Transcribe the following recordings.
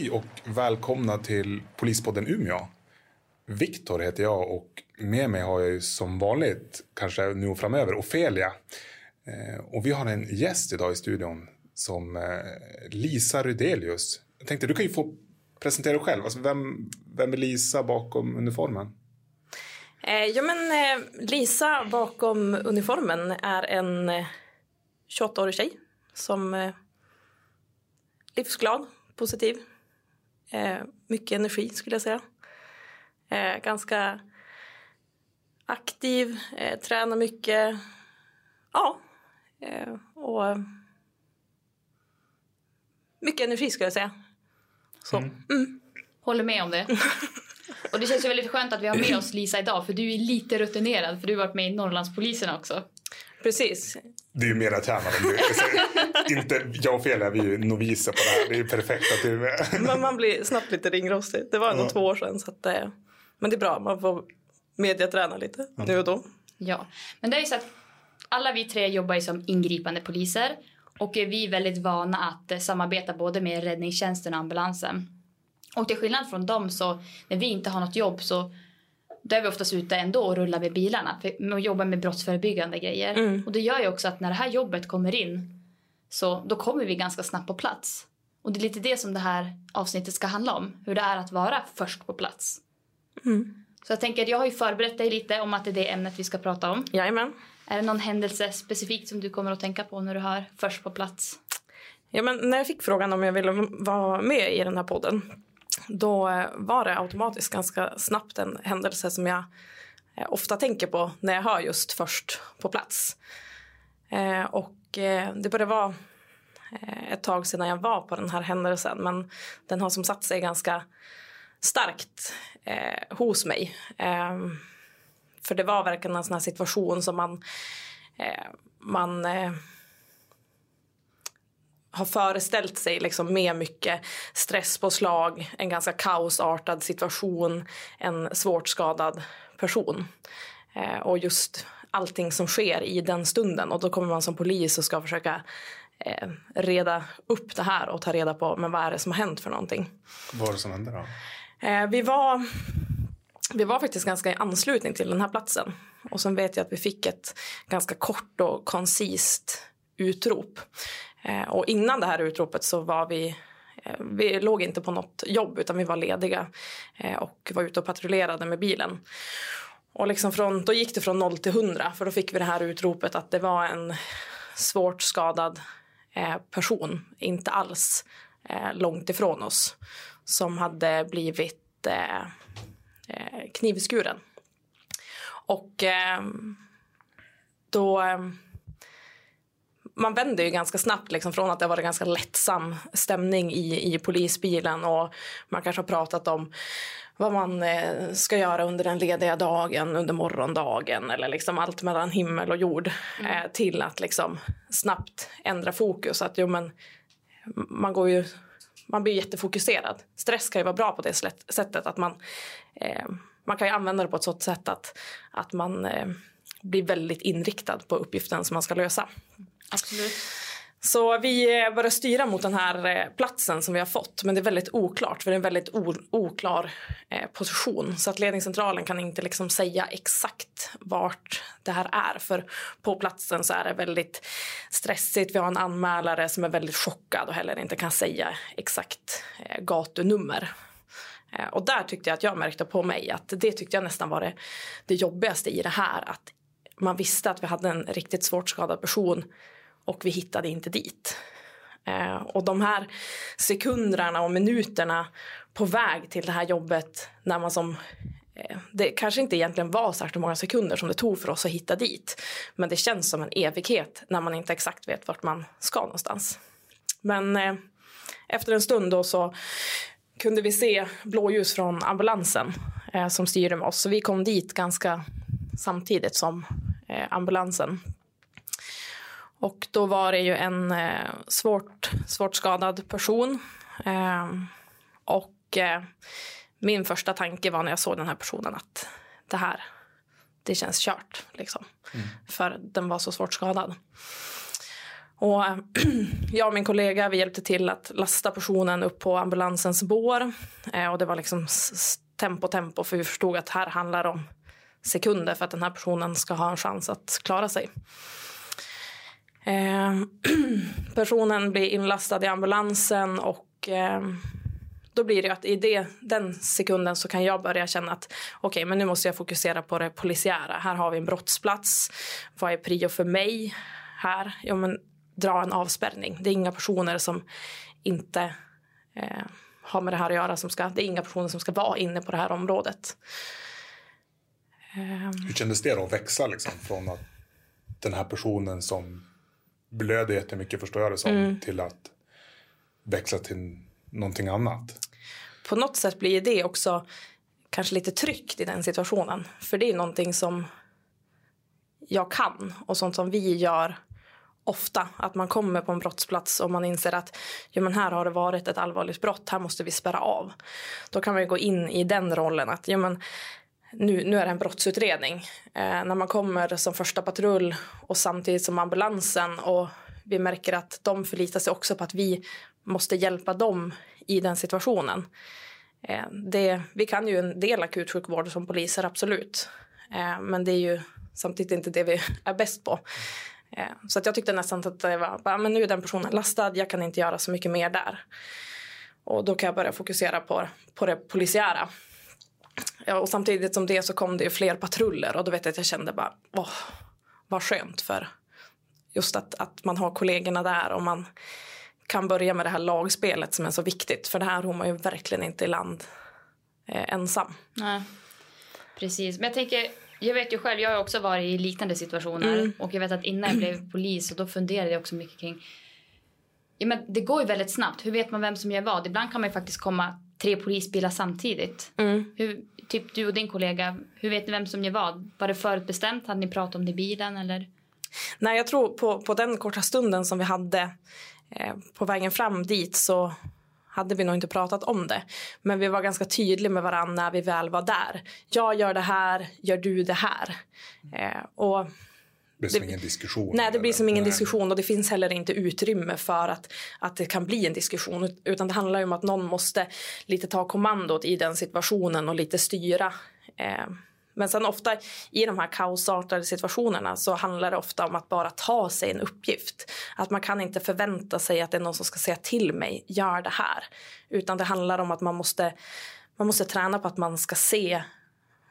Hej och välkomna till Polispodden Umeå. Viktor heter jag och med mig har jag som vanligt, kanske nu och framöver, Ofelia. Eh, och vi har en gäst idag i studion som eh, Lisa Rydelius. Jag tänkte du kan ju få presentera dig själv. Alltså, vem, vem är Lisa bakom uniformen? Eh, ja, men, Lisa bakom uniformen är en 28-årig tjej som är livsglad, positiv, eh, mycket energi skulle jag säga. Eh, ganska aktiv, eh, tränar mycket. Ja, eh, och mycket energi skulle jag säga. Så. Mm. Håller med om det. Och det känns ju väldigt skönt att vi har med oss Lisa idag för du är lite rutinerad för du har varit med i Norrlandspolisen också. Precis. Du är ju mera tränad än du. Inte, jag och Felia, vi är ju noviser på det här. Det är ju perfekt att du är med. Men man blir snabbt lite ringrostig. Det var ändå Ja. två år sedan. Så att, eh, men det är bra, man får mediaträna lite nu och då. Ja, men det är ju så att alla vi tre jobbar ju som ingripande poliser och vi är väldigt vana att eh, samarbeta både med räddningstjänsten och ambulansen. Och till skillnad från dem så när vi inte har något jobb så då är vi oftast ute ändå och rullar med bilarna och jobbar med brottsförebyggande grejer. Mm. Och det gör ju också att när det här jobbet kommer in så då kommer vi ganska snabbt på plats. Och det är lite det som det här avsnittet ska handla om. Hur det är att vara först på plats. Mm. Så jag tänker att jag har ju förberett dig lite om att det är det ämnet vi ska prata om. Jajamän. Är det någon händelse specifikt som du kommer att tänka på när du hör först på plats? Ja, men när jag fick frågan om jag ville vara med i den här podden då eh, var det automatiskt ganska snabbt en händelse som jag eh, ofta tänker på när jag hör just först på plats. Eh, och det började vara ett tag sedan jag var på den här händelsen men den har som satt sig ganska starkt eh, hos mig. Eh, för det var verkligen en sån här situation som man, eh, man eh, har föreställt sig liksom med mycket stresspåslag, en ganska kaosartad situation, en svårt skadad person. Eh, och just allting som sker i den stunden. Och då kommer man som polis och ska försöka eh, reda upp det här och ta reda på men vad är det som har hänt för någonting. Vad var det som hände då? Eh, vi, var, vi var faktiskt ganska i anslutning till den här platsen. Och sen vet jag att vi fick ett ganska kort och koncist utrop. Eh, och innan det här utropet så var vi eh, vi låg inte på något jobb utan vi var lediga eh, och var ute och patrullerade med bilen. Och liksom från, då gick det från 0 till 100 för då fick vi det här utropet att det var en svårt skadad eh, person, inte alls långt ifrån oss, som hade blivit knivskuren. Och ehm, då... Ehm, man vänder ju ganska snabbt liksom, från att det var en ganska lättsam stämning i, i polisbilen och man kanske har pratat om vad man eh, ska göra under den lediga dagen, under morgondagen eller liksom allt mellan himmel och jord eh, till att liksom snabbt ändra fokus. Att jo, men, man går ju man blir jättefokuserad. Stress kan ju vara bra på det sättet att man, eh, man kan ju använda det på ett sådant sätt att, att man eh, blir väldigt inriktad på uppgiften som man ska lösa. Absolut. Så vi eh, börjar styra mot den här eh, platsen som vi har fått. Men det är väldigt oklart, för det är en väldigt oklar eh, position. Så att ledningscentralen kan inte liksom säga exakt vart det här är. För på platsen så är det väldigt stressigt. Vi har en anmälare som är väldigt chockad och heller inte kan säga exakt gatunummer. Och där tyckte jag att jag märkte på mig att det tyckte jag nästan var det, det jobbigaste i det här. Att man visste att vi hade en riktigt svårt skadad person och vi hittade inte dit. Eh, och de här sekunderna och minuterna på väg till det här jobbet när man som eh, det kanske inte egentligen var särskilt många sekunder som det tog för oss att hitta dit. Men det känns som en evighet när man inte exakt vet vart man ska någonstans. Men eh, efter en stund då så kunde vi se blåljus från ambulansen eh, som styrde med oss. Så vi kom dit ganska samtidigt som ambulansen. Och då var det ju en eh, svårt, svårt skadad person. Eh, och eh, min första tanke var när jag såg den här personen att det här, det känns kört. Liksom. För den var så svårt skadad. Och jag och min kollega vi hjälpte till att lasta personen upp på ambulansens bår. Eh, och det var liksom tempo, tempo, för vi förstod att här handlar det om sekunder för att den här personen ska ha en chans att klara sig. Eh, personen blir inlastad i ambulansen och eh, då blir det att i det, den sekunden så kan jag börja känna att okej, okay, men nu måste jag fokusera på det polisiära. Här har vi en brottsplats. Vad är prio för mig här? Jo, men dra en avspärrning. Det är inga personer som inte eh, har med det här att göra. Som ska, det är inga personer som ska vara inne på det här området. Hur kändes det då att växa liksom, från att den här personen som blöder jättemycket förstår jag det som mm. till att växla till någonting annat? På något sätt blir det också kanske lite tryggt i den situationen. För det är någonting som jag kan och sånt som vi gör ofta. Att man kommer på en brottsplats och man inser att ja, men här har det varit ett allvarligt brott, här måste vi spärra av. Då kan man gå in i den rollen att ja, men nu, nu är det en brottsutredning. Eh, när man kommer som första patrull och samtidigt som ambulansen och vi märker att de förlitar sig också på att vi måste hjälpa dem i den situationen. Eh, det, vi kan ju en del akutsjukvård som poliser, absolut. Eh, men det är ju samtidigt inte det vi är bäst på. Eh, så att jag tyckte nästan att det var, ah, men nu är den personen lastad, jag kan inte göra så mycket mer där. Och då kan jag börja fokusera på, på det polisiära. Ja, och samtidigt som det så kom det fler patruller och då vet jag att jag kände bara, åh, vad skönt för just att, att man har kollegorna där och man kan börja med det här lagspelet som är så viktigt. För det här har man ju verkligen inte i land eh, ensam. Nej, precis. Men jag tänker, jag vet ju själv, jag har också varit i liknande situationer mm. och jag vet att innan jag blev polis och då funderade jag också mycket kring Ja, men det går ju väldigt snabbt. Hur vet man vem som gör vad? Ibland kan man ju faktiskt komma tre polisbilar samtidigt. Mm. Hur, typ du och din kollega, hur vet ni vem som gör vad? Var det förutbestämt? Hade ni pratat om det i bilen eller? Nej, jag tror på, på den korta stunden som vi hade eh, på vägen fram dit så hade vi nog inte pratat om det. Men vi var ganska tydliga med varandra när vi väl var där. Jag gör det här, gör du det här. Eh, och blir som ingen diskussion. Nej, det blir som ingen nej. diskussion och det finns heller inte utrymme för att, att det kan bli en diskussion. Utan det handlar om att någon måste lite ta kommandot i den situationen och lite styra. Eh, men sen ofta i de här kaosartade situationerna så handlar det ofta om att bara ta sig en uppgift. Att man kan inte förvänta sig att det är någon som ska säga till mig, gör det här. Utan det handlar om att man måste, man måste träna på att man ska se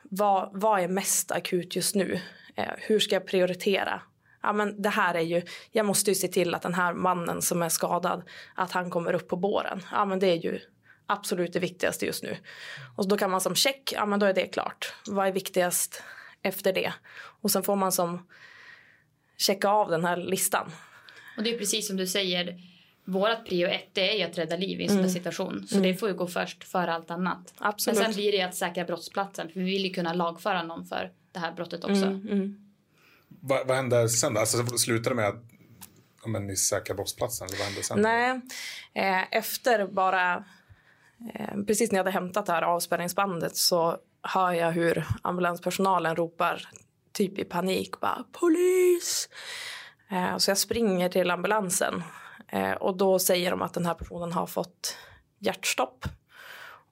vad, vad är mest akut just nu? Eh, hur ska jag prioritera? Ja, men det här är ju, jag måste ju se till att den här mannen som är skadad, att han kommer upp på båren. Ja, men det är ju absolut det viktigaste just nu. Och då kan man som check, ja men då är det klart. Vad är viktigast efter det? Och sen får man som checka av den här listan. Och det är precis som du säger, vårt prio ett är ju att rädda liv i en sån mm. situation. Så mm. det får ju gå först före allt annat. Absolut. Men sen blir det att säkra brottsplatsen. För vi vill ju kunna lagföra någon för det här brottet också. Mm. mm. Vad, vad hände sen då? Alltså, slutade det med att men, ni säkrar brottsplatsen? Eller vad hände sen? Nej, eh, efter bara Eh, precis när jag hade hämtat det här avspärrningsbandet så hör jag hur ambulanspersonalen ropar typ i panik bara polis. Eh, så jag springer till ambulansen Eh, och då säger de att den här personen har fått hjärtstopp.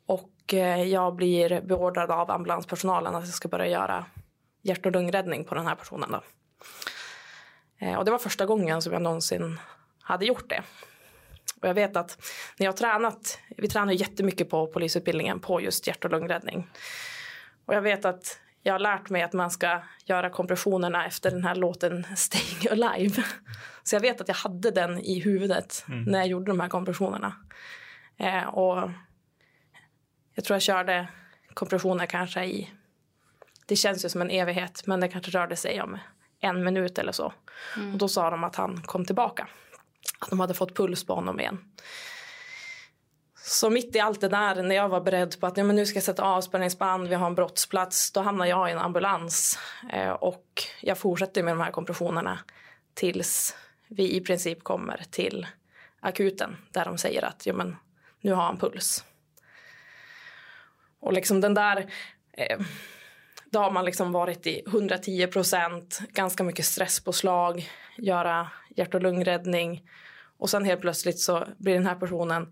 Och eh, jag blir beordrad av ambulanspersonalen att jag ska börja göra hjärt och lungräddning på den här personen. Då. Eh, och det var första gången som jag någonsin hade gjort det. Och jag vet att när jag har tränat, vi tränar jättemycket på polisutbildningen på just hjärt och lungräddning. Och jag vet att jag har lärt mig att man ska göra kompressionerna efter den här låten Staying Alive. Så jag vet att jag hade den i huvudet mm. när jag gjorde de här kompressionerna. Eh, och jag tror jag körde kompressioner kanske i... Det känns ju som en evighet, men det kanske rörde sig om en minut eller så. Mm. Och då sa de att han kom tillbaka att de hade fått puls på honom igen. Så mitt i allt det där, när jag var beredd på att ja, men nu ska jag sätta avspärrningsband, vi har en brottsplats, då hamnar jag i en ambulans. Eh, och jag fortsätter med de här kompressionerna tills vi i princip kommer till akuten där de säger att ja, men, nu har han puls. Och liksom den där... Eh, då har man liksom varit i 110 procent, ganska mycket stresspåslag, göra hjärt och lungräddning och sen helt plötsligt så blir den här personen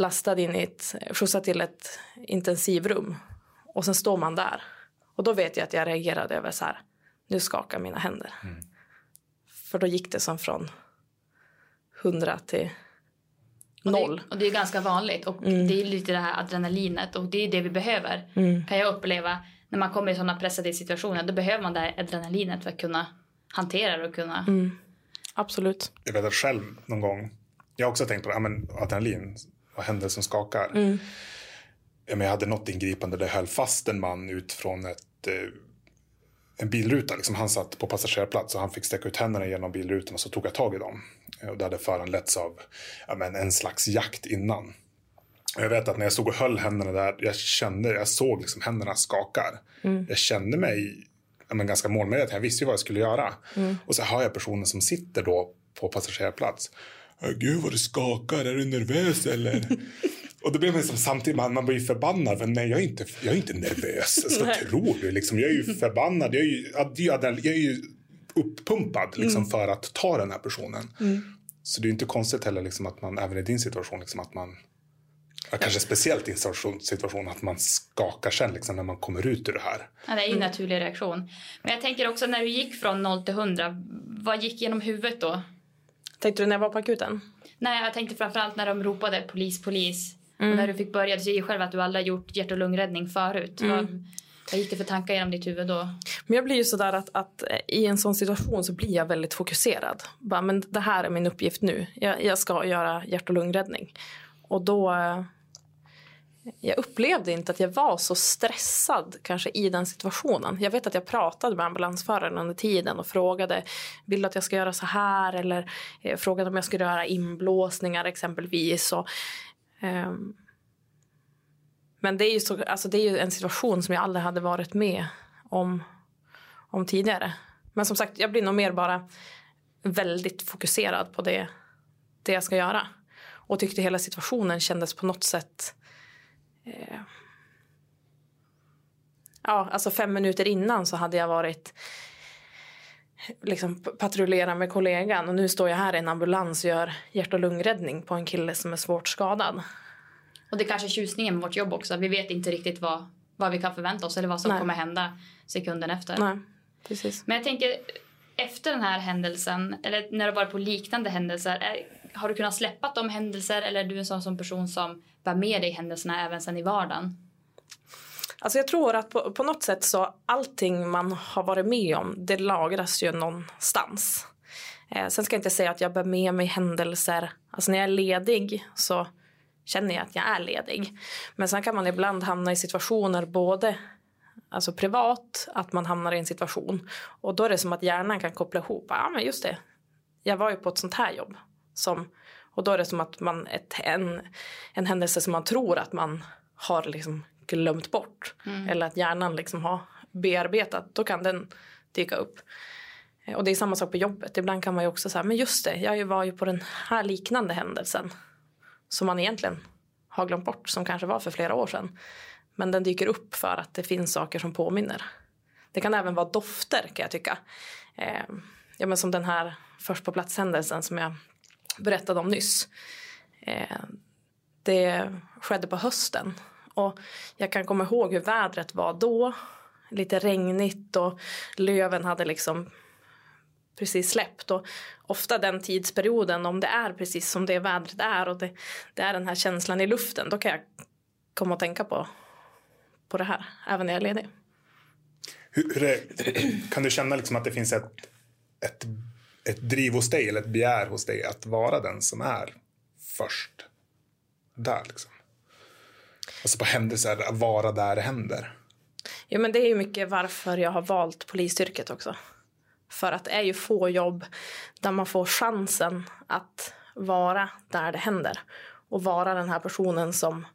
lastad in i ett, skjutsad till ett intensivrum och sen står man där. Och då vet jag att jag reagerade över så här, nu skakar mina händer. Mm. För då gick det som från 100 till noll. Och det, och det är ganska vanligt och mm. det är lite det här adrenalinet och det är det vi behöver. Mm. Kan jag uppleva när man kommer i sådana pressade situationer då behöver man det här adrenalinet för att kunna hantera det och kunna. Mm. Absolut. Jag vet att själv någon gång, jag har också tänkt på det, ja, men adrenalin, händer som skakar? Mm. Men jag hade något ingripande där jag höll fast en man ut från ett eh, en bilruta. Liksom han satt på passagerarplats och han fick sträcka ut händerna genom bilrutan och så tog jag tag i dem. Och det hade föranletts av ja, men en slags jakt innan. Jag vet att när jag stod och höll händerna där, jag kände, jag såg liksom händerna skakar. Mm. Jag kände mig ja, men ganska målmedveten, jag visste ju vad jag skulle göra. Mm. Och så hör jag personen som sitter då på passagerarplats. Gud vad du skakar, är du nervös eller? Och då blir man liksom, samtidigt, man, man blir förbannad. För nej, jag är inte, jag är inte nervös. Alltså, vad tror du? Liksom, jag är ju förbannad. Jag är ju, jag är ju uppumpad liksom, mm. för att ta den här personen. Mm. Så det är inte konstigt heller liksom, att man, även i din situation, liksom, att man Ja, kanske speciellt i en situation att man skakar sen liksom, när man kommer ut ur det här. Ja, det är en naturlig reaktion. Men jag tänker också när du gick från 0 till 100, vad gick genom huvudet då? Tänkte du när jag var på akuten? Nej, jag tänkte framförallt när de ropade polis, polis. Mm. Och när du fick börja, du säger själv att du aldrig gjort hjärt och lungräddning förut. Mm. Vad, vad gick det för tankar genom ditt huvud då? Men jag blir ju sådär att, att i en sån situation så blir jag väldigt fokuserad. Bara, men det här är min uppgift nu. Jag, jag ska göra hjärt och lungräddning. Och då jag upplevde inte att jag var så stressad kanske i den situationen. Jag vet att jag pratade med ambulansföraren under tiden och frågade vill du att jag ska göra så här eller eh, frågade om jag skulle göra inblåsningar exempelvis. Och, eh, men det är, ju så, alltså det är ju en situation som jag aldrig hade varit med om, om tidigare. Men som sagt, jag blir nog mer bara väldigt fokuserad på det, det jag ska göra. Och tyckte hela situationen kändes på något sätt eh, ja, alltså fem minuter innan så hade jag varit liksom patrullera med kollegan och nu står jag här i en ambulans och gör hjärt och lungräddning på en kille som är svårt skadad. Och det är kanske tjusningen med vårt jobb också. Vi vet inte riktigt vad, vad vi kan förvänta oss eller vad som Nej. kommer hända sekunden efter. Nej, precis. Men jag tänker efter den här händelsen eller när du varit på liknande händelser. Är, har du kunnat släppa de händelser eller är du en sån sån person som bär med dig händelserna även sen i vardagen? Alltså jag tror att på, på något sätt så allting man har varit med om det lagras ju någonstans. Eh, sen ska jag inte säga att jag bär med mig händelser. Alltså när jag är ledig så känner jag att jag är ledig. Men sen kan man ibland hamna i situationer både alltså privat, att man hamnar i en situation och då är det som att hjärnan kan koppla ihop. Ja, ah, men just det. Jag var ju på ett sånt här jobb som och då är det som att man ett, en, en händelse som man tror att man har liksom glömt bort mm. eller att hjärnan liksom har bearbetat, då kan den dyka upp. Eh, och det är samma sak på jobbet. Ibland kan man ju också säga, men just det, jag var ju på den här liknande händelsen som man egentligen har glömt bort, som kanske var för flera år sedan. Men den dyker upp för att det finns saker som påminner. Det kan även vara dofter kan jag tycka. Eh, ja, men som den här först på plats händelsen som jag berättade om nyss. Eh, det skedde på hösten och jag kan komma ihåg hur vädret var då. Lite regnigt och löven hade liksom precis släppt. Och ofta den tidsperioden, om det är precis som det vädret är och det, det är den här känslan i luften, då kan jag komma att tänka på, på det här, även när jag är ledig. Hur, hur är, kan du känna liksom att det finns ett, ett ett driv hos dig eller ett begär hos dig att vara den som är först där. Liksom. Alltså på händelser, att vara där det händer. Jo, men det är ju mycket varför jag har valt polisyrket också. För att det är ju få jobb där man får chansen att vara där det händer och vara den här personen som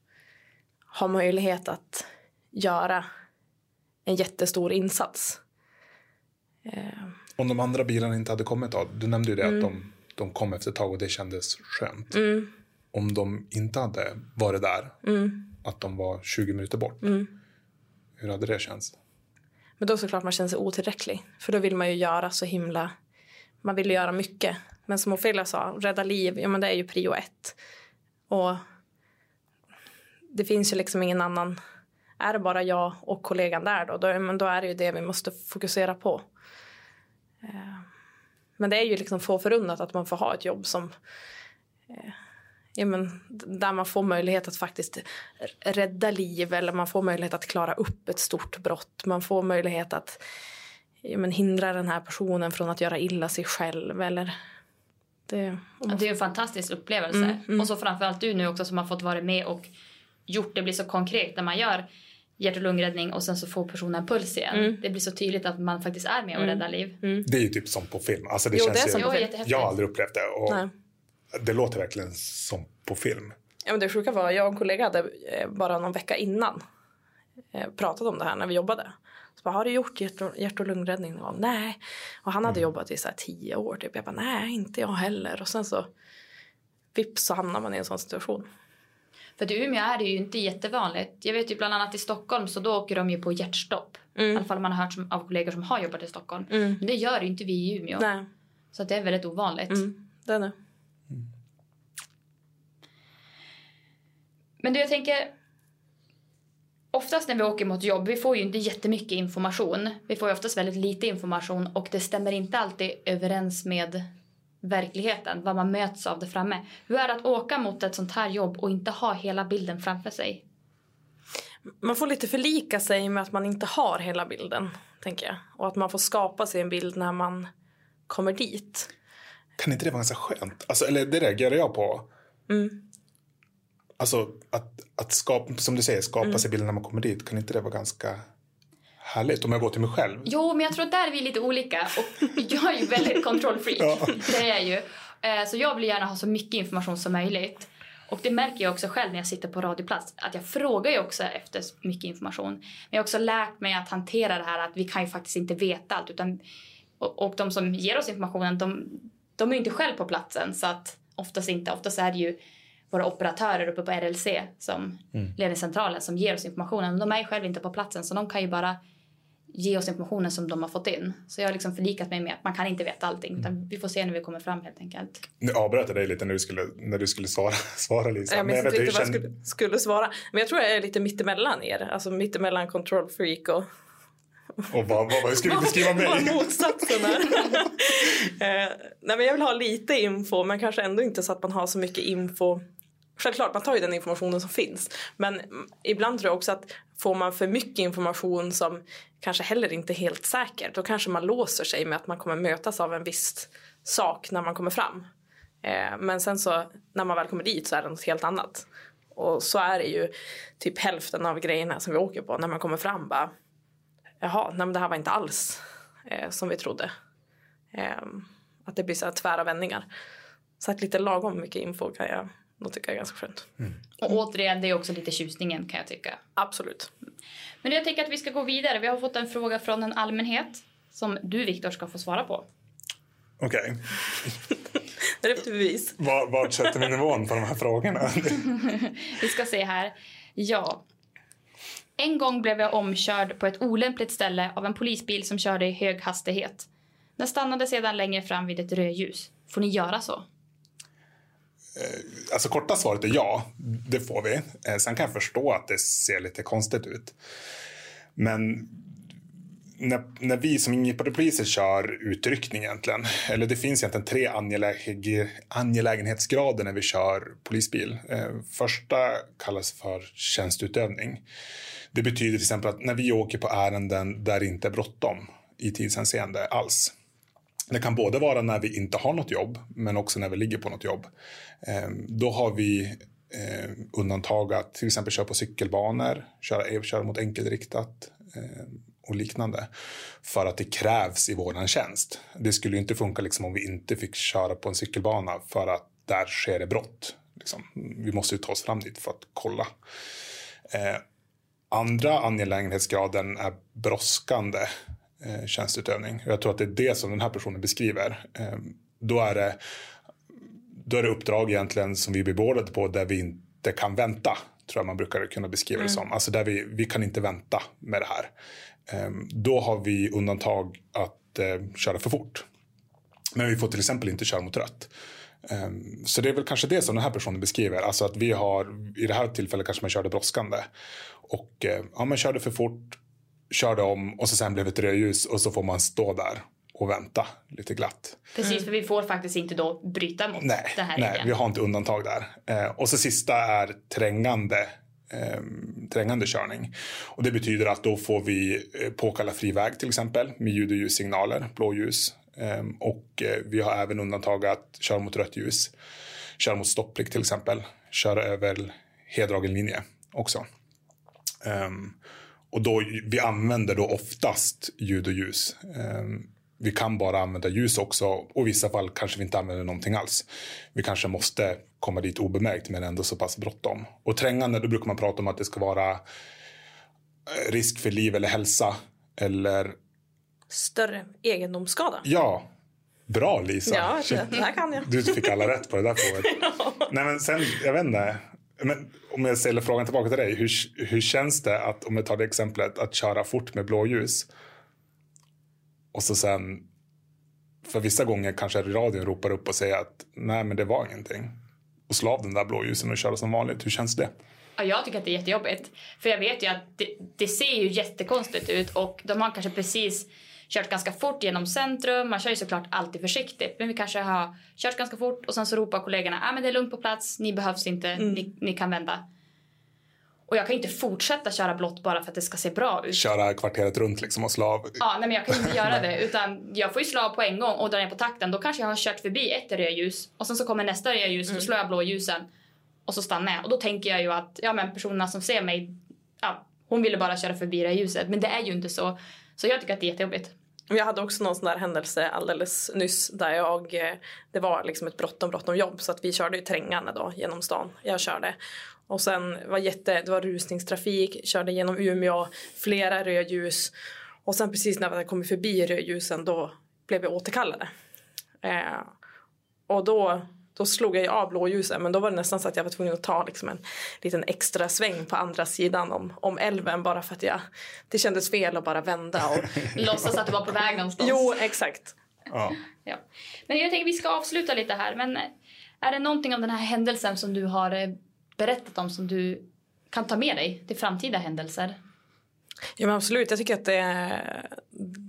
har möjlighet att göra en jättestor insats. Eh, om de andra bilarna inte hade kommit då? Du nämnde ju det mm. att de, de kom efter ett tag och det kändes skönt. Mm. Om de inte hade varit där, mm. att de var 20 minuter bort. Mm. Hur hade det känts? Men då såklart man känner sig otillräcklig. För då vill man ju göra så himla... Man vill göra mycket. Men som Ofelia sa, rädda liv, ja men det är ju prio ett. Och det finns ju liksom ingen annan... Är det bara jag och kollegan där då, då, men då är det ju det vi måste fokusera på. Eh, men det är ju liksom få förunnat att man får ha ett jobb som eh, ja, men, där man får möjlighet att faktiskt rädda liv eller man får möjlighet att klara upp ett stort brott. Man får möjlighet att ja, men, hindra den här personen från att göra illa sig själv. Eller, det, ja, det är en fantastisk upplevelse. Mm, mm. Och så framförallt du nu också som har fått vara med och gjort det blir så konkret när man gör hjärt och lungräddning och sen så får personen puls igen. Mm. Det blir så tydligt att man faktiskt är med och mm. räddar liv. Mm. Det är ju typ som på film. Alltså det jo, känns det är ju, jo, jag har aldrig upplevt det. Och Nej. Det låter verkligen som på film. Ja, men det sjuka var jag och en kollega hade eh, bara någon vecka innan eh, pratat om det här när vi jobbade. Så bara, har du gjort hjärt och, hjärt och lungräddning någon Nej. Och han hade mm. jobbat i så tio år typ. Jag bara, nej inte jag heller. Och sen så vips så hamnar man i en sån situation. För i Umeå är det ju inte jättevanligt. Jag vet ju bland annat i Stockholm så då åker de ju på hjärtstopp. Mm. I alla fall man har hört som, av kollegor som har jobbat i Stockholm. Mm. Men det gör ju inte vi i Umeå. Nej. Så det är väldigt ovanligt. Mm. Det är det. Men du, jag tänker... Oftast när vi åker mot jobb, vi får ju inte jättemycket information. Vi får ju oftast väldigt lite information och det stämmer inte alltid överens med verkligheten, vad man möts av där framme. Hur är det att åka mot ett sånt här jobb och inte ha hela bilden framför sig? Man får lite förlika sig med att man inte har hela bilden, tänker jag. Och att man får skapa sig en bild när man kommer dit. Kan inte det vara ganska skönt? Alltså, eller det reagerar jag på. Mm. Alltså att, att skapa, som du säger, skapa mm. sig bilden när man kommer dit, kan inte det vara ganska härligt om jag går till mig själv? Jo, men jag tror att där är vi lite olika. Och jag är ju väldigt kontrollfreak. ja. Det är jag ju. Eh, så jag vill gärna ha så mycket information som möjligt. Och det märker jag också själv när jag sitter på radioplats. Att jag frågar ju också efter mycket information. Men jag har också lärt mig att hantera det här att vi kan ju faktiskt inte veta allt. Utan, och, och de som ger oss informationen, de, de är ju inte själv på platsen. Så att oftast inte. Oftast är det ju våra operatörer uppe på RLC, som mm. ledningscentralen, som ger oss informationen. De är ju själva inte på platsen så de kan ju bara ge oss informationen som de har fått in. Så jag har liksom förlikat mig med att man kan inte veta allting. Utan mm. vi får se när vi kommer fram helt enkelt. Nu avbröt jag dig lite när du skulle, när du skulle svara, svara Lisa. Jag minns inte riktigt vad jag skulle, skulle, svara. Men jag tror jag är lite mittemellan er. Alltså mittemellan control freak och och vad, vad, vad skulle du beskriva mig? Vad motsatsen är. eh, nej, men jag vill ha lite info men kanske ändå inte så att man har så mycket info Självklart, man tar ju den informationen som finns. Men ibland tror jag också att får man för mycket information som kanske heller inte är helt säker, då kanske man låser sig med att man kommer mötas av en viss sak när man kommer fram. Eh, men sen så när man väl kommer dit så är det något helt annat. Och så är det ju typ hälften av grejerna som vi åker på när man kommer fram bara jaha, nej men det här var inte alls eh, som vi trodde. Eh, att det blir så här tvära vändningar. Så att lite lagom mycket info kan jag nog tycka är ganska skönt. Mm. Och återigen, det är också lite tjusningen kan jag tycka. Absolut. Men jag tänker att vi ska gå vidare. Vi har fått en fråga från en allmänhet som du Viktor ska få svara på. Okej. Okay. upp till bevis. Var, vart sätter vi nivån på de här frågorna? vi ska se här. Ja. En gång blev jag omkörd på ett olämpligt ställe av en polisbil som körde i hög hastighet. Den stannade sedan längre fram vid ett rödljus. Får ni göra så? Eh, alltså korta svaret är ja, det får vi. Eh, sen kan jag förstå att det ser lite konstigt ut. Men när, när vi som ingripande poliser kör utryckning egentligen, eller det finns egentligen tre angeläg, angelägenhetsgrader när vi kör polisbil. Eh, första kallas för tjänstutövning. Det betyder till exempel att när vi åker på ärenden där det inte är bråttom i tidshänseende alls. Det kan både vara när vi inte har något jobb, men också när vi ligger på något jobb. Ehm, då har vi eh, undantag att till exempel köra på cykelbanor, köra, eh, köra mot enkelriktat ehm, och liknande. För att det krävs i våran tjänst. Det skulle inte funka liksom om vi inte fick köra på en cykelbana för att där sker det brott. Liksom. Vi måste ju ta oss fram dit för att kolla. Eh, andra angelägenhetsgraden är brådskande eh, tjänstutövning. Jag tror att det är det som den här personen beskriver. Eh, då, är det, då är det uppdrag egentligen som vi blir beordrade på där vi inte kan vänta. tror jag man brukar kunna beskriva det som. Alltså där vi, vi kan inte vänta med det här. Ehm, då har vi undantag att eh, köra för fort. Men vi får till exempel inte köra mot rött. Ehm, så det är väl kanske det som den här personen beskriver. Alltså att vi har, i det här tillfället kanske man körde brådskande. Och eh, ja, man körde för fort, körde om och så sen blev det ett rödljus och så får man stå där och vänta lite glatt. Precis, för vi får faktiskt inte då bryta mot Nej, den här nej regeln. vi har inte undantag där. Eh, och så sista är trängande, eh, trängande körning. Och det betyder att då får vi eh, påkalla fri väg till exempel med ljud och ljussignaler, blåljus. Eh, och vi har även undantag att köra mot rött ljus, köra mot stopplikt till exempel, köra över heldragen linje också. Ehm, och då, vi använder då oftast ljud och ljus. Ehm, vi kan bara använda ljus också och i vissa fall kanske vi inte använder någonting alls. Vi kanske måste komma dit obemärkt men ändå så pass bråttom. Och trängande, då brukar man prata om att det ska vara eh, risk för liv eller hälsa eller Större egendomsskada. ja, bra Lisa. Ja, det här kan jag. Du fick alla rätt på det där provet. Nej, men sen, jag vet inte. Men om jag ställer frågan tillbaka till dig. Hur, hur känns det att, om jag tar det exemplet, att köra fort med blåljus? Och så sen, för vissa gånger kanske radion ropar upp och säger att nej men det var ingenting. Och slå av den där blåljusen och köra som vanligt. Hur känns det? Ja, jag tycker att det är jättejobbigt. För jag vet ju att det, det ser ju jättekonstigt ut och de har kanske precis kört ganska fort genom centrum. Man kör ju såklart alltid försiktigt. Men vi kanske har kört ganska fort och sen så ropar kollegorna ah, men det är lugnt på plats, ni behövs inte, ni, ni kan vända. Och jag kan inte fortsätta köra blått bara för att det ska se bra ut. Köra kvarteret runt liksom och slå av? Ja, nej, men jag kan inte göra det. Utan jag får ju slå av på en gång och dra ner på takten. Då kanske jag har kört förbi ett rödljus och sen så kommer nästa rödljus och då slår jag blåljusen. Och så stannar jag. Och då tänker jag ju att ja, men personerna som ser mig, ja, hon ville bara köra förbi ljuset, Men det är ju inte så. Så jag tycker att det är jättejobbigt. Jag hade också någon sån där händelse alldeles nyss där jag, eh, det var liksom ett bråttom bråttom jobb så att vi körde ju trängande då genom stan. Jag körde. Och sen var jätte, det var rusningstrafik, körde genom Umeå, flera rödljus. Och sen precis när vi hade kommit förbi rödljusen då blev vi återkallade. Eh, och då, då slog jag av blåljuset men då var det nästan så att jag var tvungen att ta liksom en liten extra sväng på andra sidan om, om älven bara för att jag, det kändes fel att bara vända. Och, Låtsas att du var på väg någonstans. jo, exakt. Ja. Ja. Men jag tänker vi ska avsluta lite här. Men är det någonting om den här händelsen som du har eh, berättat om som du kan ta med dig till framtida händelser? Ja, men absolut. Jag tycker att det är,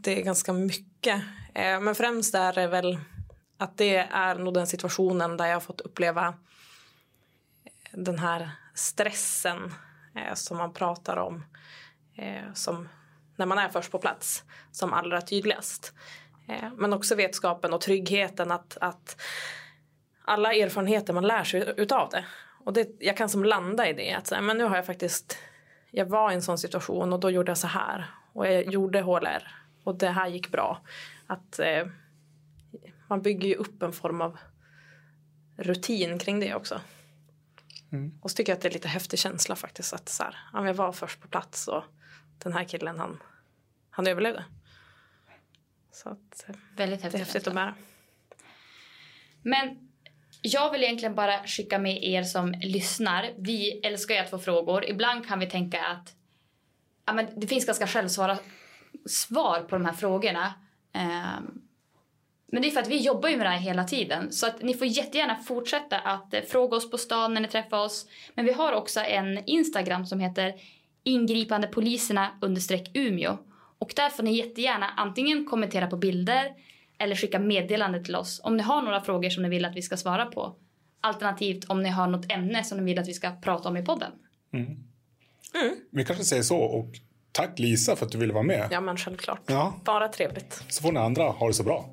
det är ganska mycket. Eh, Men främst är det väl att det är nog den situationen där jag har fått uppleva den här stressen eh, som man pratar om eh, som när man är först på plats som allra tydligast. Eh, Men också vetskapen och tryggheten att, att alla erfarenheter man lär sig utav det. Och det, jag kan som landa i det att så men nu har jag faktiskt jag var i en sån situation och då gjorde jag så här. Och jag gjorde HLR och det här gick bra. Att eh, man bygger ju upp en form av rutin kring det också. Och så tycker jag att det är lite häftig känsla faktiskt att så här, ja, jag var först på plats och den här killen han, han överlevde. Så att, eh, Väldigt det är häftigt. häftigt att bära. Men jag vill egentligen bara skicka med er som lyssnar. Vi älskar ju att få frågor. Ibland kan vi tänka att ja, men det finns ganska självsvara svar på de här frågorna. Ehm, men det är för att vi jobbar ju med det här hela tiden. Så att ni får jättegärna fortsätta att eh, fråga oss på stan när ni träffar oss. Men vi har också en Instagram som heter ingripandepoliserna understreck Umeå. Och där får ni jättegärna antingen kommentera på bilder eller skicka meddelande till oss om ni har några frågor som ni vill att vi ska svara på. Alternativt om ni har något ämne som ni vill att vi ska prata om i podden. Vi kanske säger så och tack Lisa för att du ville vara med. Ja men självklart. Ja. Bara trevligt. Så får ni andra ha det så bra.